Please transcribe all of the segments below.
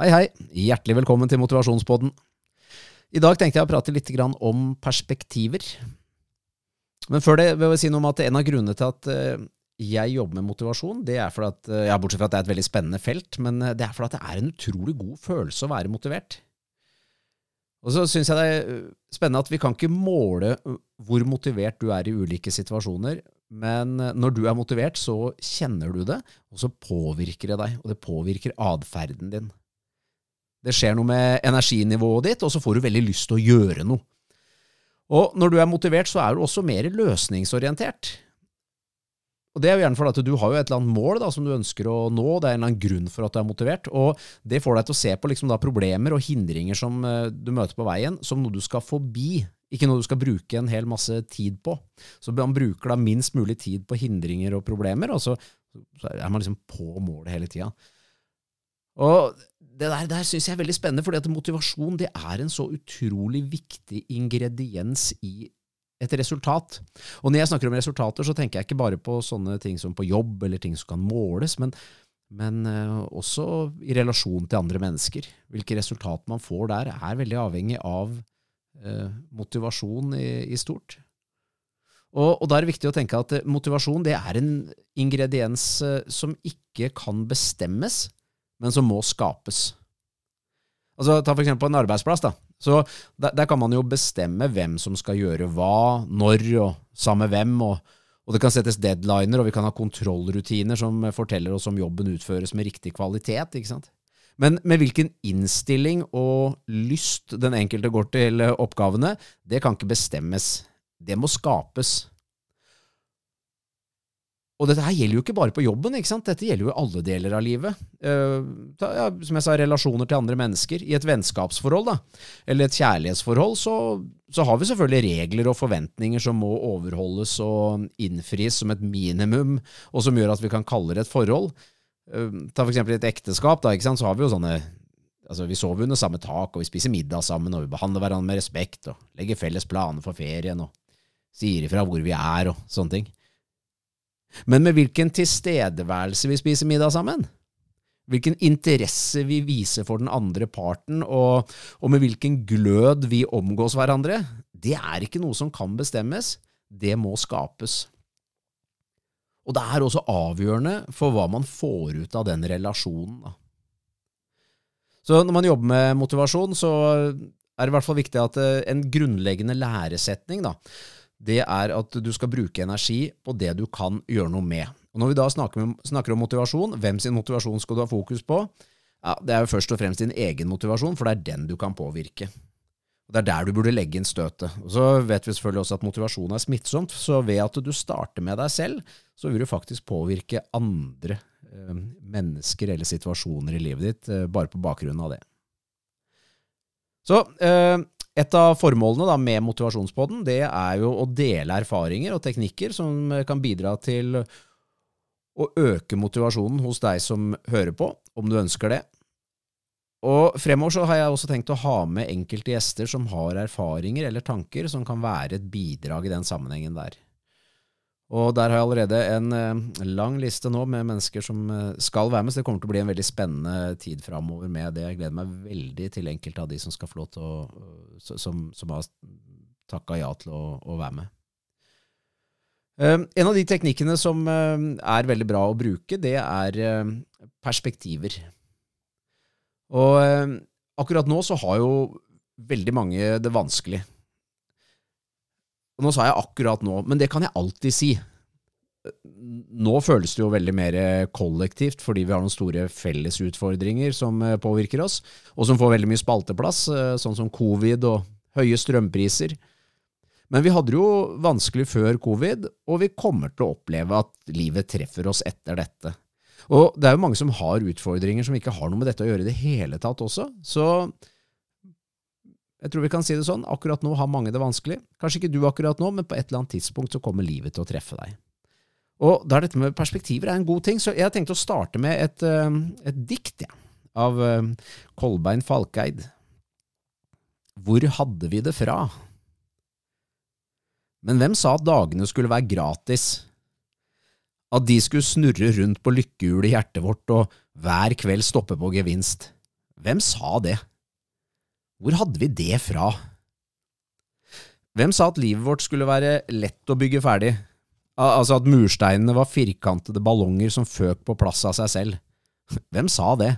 Hei, hei. Hjertelig velkommen til Motivasjonspodden. I dag tenkte jeg å prate litt om perspektiver. Men før det vil jeg si noe om at en av grunnene til at eh, jeg jobber med motivasjon, det er fordi at, eh, ja, bortsett fra at det er et veldig spennende felt, men eh, det er fordi at det er en utrolig god følelse å være motivert. Og så syns jeg det er spennende at vi kan ikke måle hvor motivert du er i ulike situasjoner, men når du er motivert, så kjenner du det, og så påvirker det deg, og det påvirker atferden din. Det skjer noe med energinivået ditt, og så får du veldig lyst til å gjøre noe. Og når du er motivert, så er du også mer løsningsorientert. Og Det er jo gjerne fordi at du har jo et eller annet mål da, som du ønsker å nå, det er en eller annen grunn for at du er motivert, og det får deg til å se på liksom da problemer og hindringer som uh, du møter på veien, som noe du skal forbi, ikke noe du skal bruke en hel masse tid på. Så man bruker da minst mulig tid på hindringer og problemer, og så, så er man liksom på målet hele tida. Og det der, der syns jeg er veldig spennende, fordi at motivasjon det er en så utrolig viktig ingrediens i et resultat. Og når jeg snakker om resultater, så tenker jeg ikke bare på sånne ting som på jobb, eller ting som kan måles, men, men uh, også i relasjon til andre mennesker. Hvilke resultat man får der, er veldig avhengig av eh, motivasjon i, i stort. Og, og, da er det viktig å tenke at motivasjon det er en ingrediens uh, som ikke kan bestemmes, men som må skapes. Altså, Ta for eksempel en arbeidsplass. da. Så der, der, kan man jo bestemme hvem som skal gjøre hva, når og sammen med hvem. Og, og, det kan settes deadliner, og vi kan ha kontrollrutiner som forteller oss om jobben utføres med riktig kvalitet. ikke sant? Men med hvilken innstilling og lyst den enkelte går til oppgavene, det kan ikke bestemmes. Det må skapes. Og dette her gjelder jo ikke bare på jobben, ikke sant? dette gjelder jo i alle deler av livet. Uh, ja, som jeg sa, relasjoner til andre mennesker. I et vennskapsforhold da, eller et kjærlighetsforhold så, så, har vi selvfølgelig regler og forventninger som må overholdes og innfris som et minimum, og som gjør at vi kan kalle det et forhold. Uh, ta for eksempel et ekteskap, da, ikke sant? så har vi jo sånne Altså, Vi sover under samme tak, og vi spiser middag sammen, og vi behandler hverandre med respekt, og legger felles planer for ferien, og sier ifra hvor vi er, og sånne ting. Men med hvilken tilstedeværelse vi spiser middag sammen. Hvilken interesse vi viser for den andre parten, og, og med hvilken glød vi omgås hverandre, det er ikke noe som kan bestemmes, det må skapes. Og det er også avgjørende for hva man får ut av den relasjonen. Så når man jobber med motivasjon, så er det i hvert fall viktig at eh, en grunnleggende læresetning da, det er at du skal bruke energi på det du kan gjøre noe med. Og Når vi da snakker, med, snakker om motivasjon, hvem sin motivasjon skal du ha fokus på? Ja, Det er jo først og fremst din egen motivasjon, for det er den du kan påvirke. Og Det er der du burde legge inn støtet. Og Så vet vi selvfølgelig også at motivasjon er smittsomt, så ved at du starter med deg selv, så vil du faktisk påvirke andre eh, mennesker eller situasjoner i livet ditt eh, bare på bakgrunn av det. Så eh, et av formålene da, med Motivasjonspodden det er jo å dele erfaringer og teknikker som kan bidra til å øke motivasjonen hos deg som hører på, om du ønsker det. Og Fremover så har jeg også tenkt å ha med enkelte gjester som har erfaringer eller tanker som kan være et bidrag i den sammenhengen der. Og der har jeg allerede en uh, lang liste nå med mennesker som uh, skal være med, så det kommer til å bli en veldig spennende tid framover med det. Jeg gleder meg veldig til enkelte av de som skal få lov til å uh, som, som, har takka ja til å, å være med. en av de teknikkene som er veldig bra å bruke, det er perspektiver. Og akkurat nå så har jo veldig mange det vanskelig. Og nå sa jeg akkurat nå, men det kan jeg alltid si. Nå føles det jo veldig mer kollektivt, fordi vi har noen store fellesutfordringer som eh, påvirker oss, og som får veldig mye spalteplass, eh, sånn som covid og høye strømpriser. Men vi hadde det jo vanskelig før covid, og vi kommer til å oppleve at livet treffer oss etter dette. Og det er jo mange som har utfordringer som ikke har noe med dette å gjøre i det hele tatt også. Så jeg tror vi kan si det sånn, akkurat nå har mange det vanskelig. Kanskje ikke du akkurat nå, men på et eller annet tidspunkt så kommer livet til å treffe deg. Og da er dette med perspektiver en god ting, så jeg har tenkt å starte med et, eh, et dikt ja, av eh, Kolbein Falkeid. Hvor hadde vi det fra? Men hvem sa at dagene skulle være gratis? At de skulle snurre rundt på lykkehjulet i hjertet vårt og hver kveld stoppe på gevinst? Hvem sa det? Hvor hadde vi det fra? Hvem sa at livet vårt skulle være lett å bygge ferdig? Altså at mursteinene var firkantede ballonger som føk på plass av seg selv. Hvem sa det?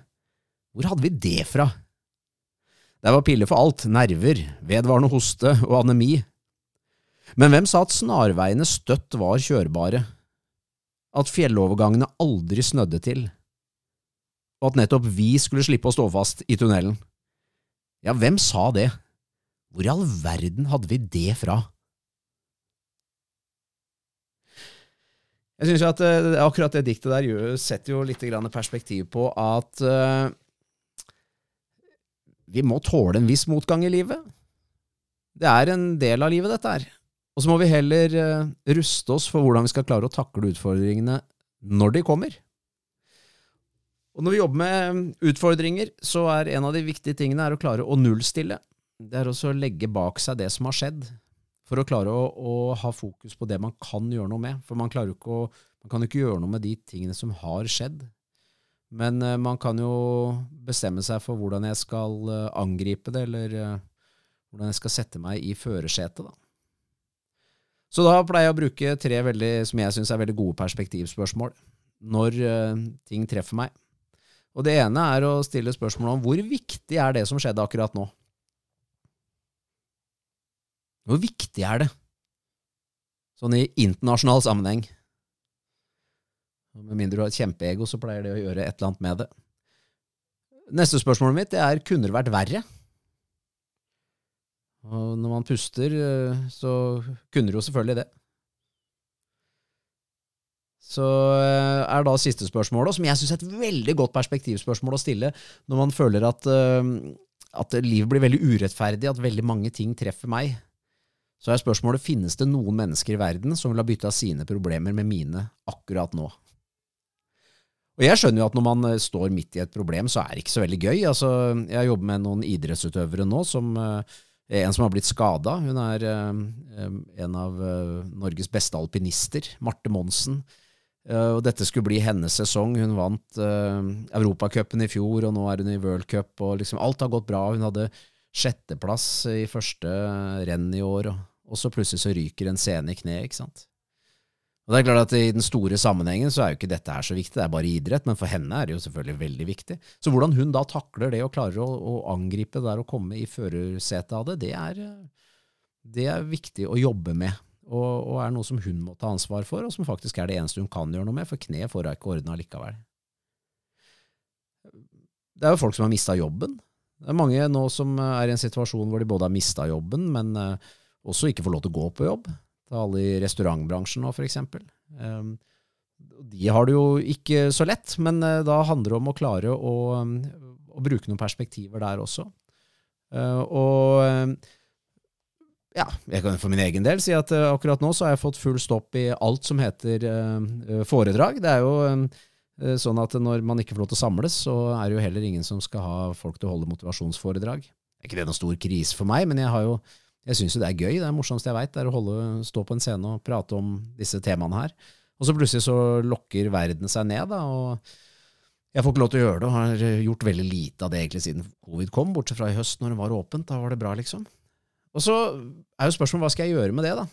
Hvor hadde vi det fra? Det var piller for alt, nerver, vedvarende hoste og anemi. Men hvem sa at snarveiene støtt var kjørbare? At fjellovergangene aldri snødde til? Og at nettopp vi skulle slippe å stå fast i tunnelen? Ja, hvem sa det? Hvor i all verden hadde vi det fra? Jeg synes jo at uh, akkurat det diktet der setter jo litt perspektiv på at uh, vi må tåle en viss motgang i livet. Det er en del av livet, dette her. Og så må vi heller uh, ruste oss for hvordan vi skal klare å takle utfordringene når de kommer. Og når vi jobber med utfordringer, så er en av de viktige tingene å klare å nullstille. Det er også å legge bak seg det som har skjedd, for å klare å, å, ha fokus på det man kan gjøre noe med. For man, å, man kan jo ikke gjøre noe med de tingene som har skjedd. Men uh, man kan jo bestemme seg for hvordan jeg skal uh, angripe det, eller uh, hvordan jeg skal sette meg i førersetet. da. Så da pleier jeg å bruke tre veldig, som jeg syns er veldig gode perspektivspørsmål når ting treffer meg. Og Det ene er å stille spørsmål om hvor viktig er det som skjedde akkurat nå? Hvor viktig er det, sånn i internasjonal sammenheng? Med mindre du har et kjempeego, så pleier det å gjøre et eller annet med det. Neste spørsmålet mitt er kunne det vært verre? Og når man puster, eh, så kunne det jo selvfølgelig det. Så eh, er da siste spørsmålet, som jeg syns er et veldig godt perspektivspørsmål å stille når man føler at, eh, at livet blir veldig urettferdig, at veldig mange ting treffer meg så er spørsmålet finnes det noen mennesker i verden som vil ha bytta sine problemer med mine akkurat nå. Og Jeg skjønner jo at når man eh, står midt i et problem, så er det ikke så veldig gøy. Altså, Jeg jobber med noen idrettsutøvere nå, som en som har blitt skada. Hun er en av Norges beste alpinister, Marte Monsen. Og Dette skulle bli hennes sesong. Hun vant Europacupen i fjor, og nå er hun i World Cup. og liksom Alt har gått bra. Hun hadde sjetteplass i første renn i år. og og så plutselig så ryker en scene i kneet, ikke sant. Og det er klart at I den store sammenhengen så er jo ikke dette her så viktig, det er bare idrett, men for henne er det jo selvfølgelig veldig viktig. Så hvordan hun da takler det og klarer å, å angripe der og komme i førersetet av det, det er, det er, viktig å jobbe med. Og, og, er noe som hun må ta ansvar for, og som faktisk er det eneste hun kan gjøre noe med, for kneet får hun ikke ordna likevel. Det er jo folk som har mista jobben. Det er mange nå som er i en situasjon hvor de både har mista jobben, men uh, også ikke får lov til å gå på jobb. Det er alle i restaurantbransjen nå, f.eks. eksempel. de har det jo ikke så lett, men uh, da handler det om å klare å, å bruke noen perspektiver der også. Og ja, jeg kan for min egen del si at uh, akkurat nå så har jeg fått full stopp i alt som heter foredrag. Det er jo sånn at når man ikke får lov til å samles, så er det jo heller ingen som skal ha folk til å holde motivasjonsforedrag. Det er ikke det noen stor krise for meg, men jeg har jo jeg syns jo det er gøy. Det er morsomste jeg veit, er å holde, stå på en scene og prate om disse temaene her. Og så plutselig så lokker verden seg ned, da, og jeg får ikke lov til å gjøre det, og har gjort veldig lite av det egentlig siden covid kom, bortsett fra i høst når det var åpent. Da var det bra, liksom. Og så er jo spørsmålet hva skal jeg gjøre med det, da?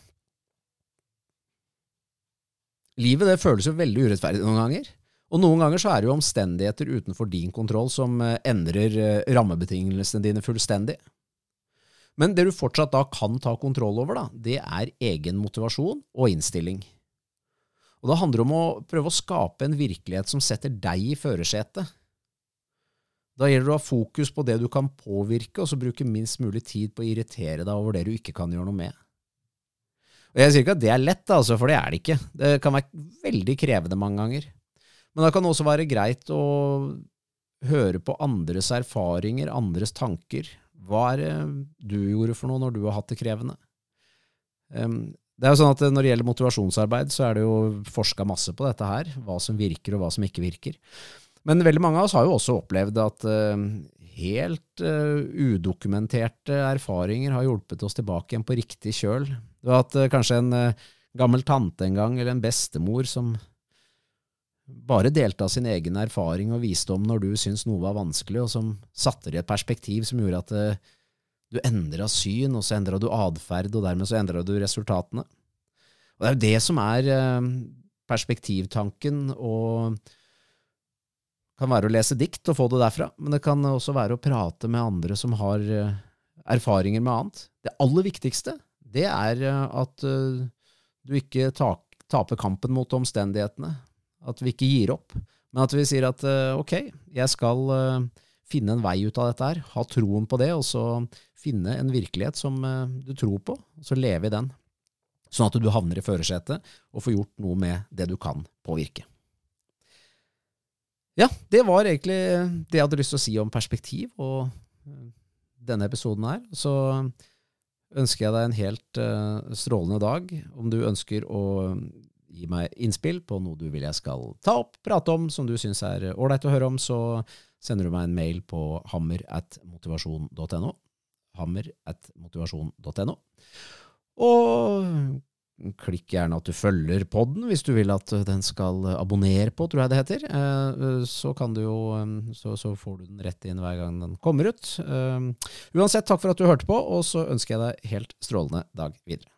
Livet det føles jo veldig urettferdig noen ganger. Og noen ganger så er det jo omstendigheter utenfor din kontroll som eh, endrer eh, rammebetingelsene dine fullstendig. Men det du fortsatt da kan ta kontroll over, da, det er egen motivasjon og innstilling. Og det handler om å prøve å skape en virkelighet som setter deg i førersetet. Da gjelder det å ha fokus på det du kan påvirke, og så bruke minst mulig tid på å irritere deg over det du ikke kan gjøre noe med. Og Jeg sier ikke at det er lett, altså, for det er det ikke. Det kan være veldig krevende mange ganger. Men det kan også være greit å høre på andres erfaringer, andres tanker, hva er det du gjorde for noe når du har hatt det krevende? det er jo sånn at Når det gjelder motivasjonsarbeid, så er det jo forska masse på dette her. Hva som virker, og hva som ikke virker. Men veldig mange av oss har jo også opplevd at helt uh, udokumenterte erfaringer har hjulpet oss tilbake igjen på riktig kjøl. Du har hatt uh, kanskje en gammel tante en gang, eller en bestemor som bare delte av sin egen erfaring og visdom når du syntes noe var vanskelig, og som satte det i et perspektiv som gjorde at eh, du endra syn, og så endra du atferd, og dermed så endra du resultatene. Og Det er jo det som er eh, perspektivtanken, og kan være å lese dikt og få det derfra, men det kan også være å prate med andre som har eh, erfaringer med annet. Det aller viktigste, det er at du ikke taper kampen mot omstendighetene. At vi ikke gir opp, men at vi sier at ok, jeg skal finne en vei ut av dette her, ha troen på det, og så finne en virkelighet som eh, du tror på, og så leve i den. Sånn at du havner i førersetet og får gjort noe med det du kan påvirke. Ja, det var egentlig det jeg hadde lyst til å si om perspektiv og eh, denne episoden her. Så ønsker jeg deg en helt uh, strålende dag. Om du ønsker å gi meg innspill på noe du vil jeg skal ta opp, prate om, som du syns er ålreit å høre om, så sender du meg en mail på hammer at motivasjon.no. Hammer at motivasjon.no. Og klikk gjerne at du følger podden hvis du vil at den skal abonnere på, tror jeg det heter. Eh, så, jo, eh, så, så får du den rett inn hver gang den kommer ut. Eh, uansett, takk for at du hørte på, og så ønsker jeg deg helt strålende dag videre.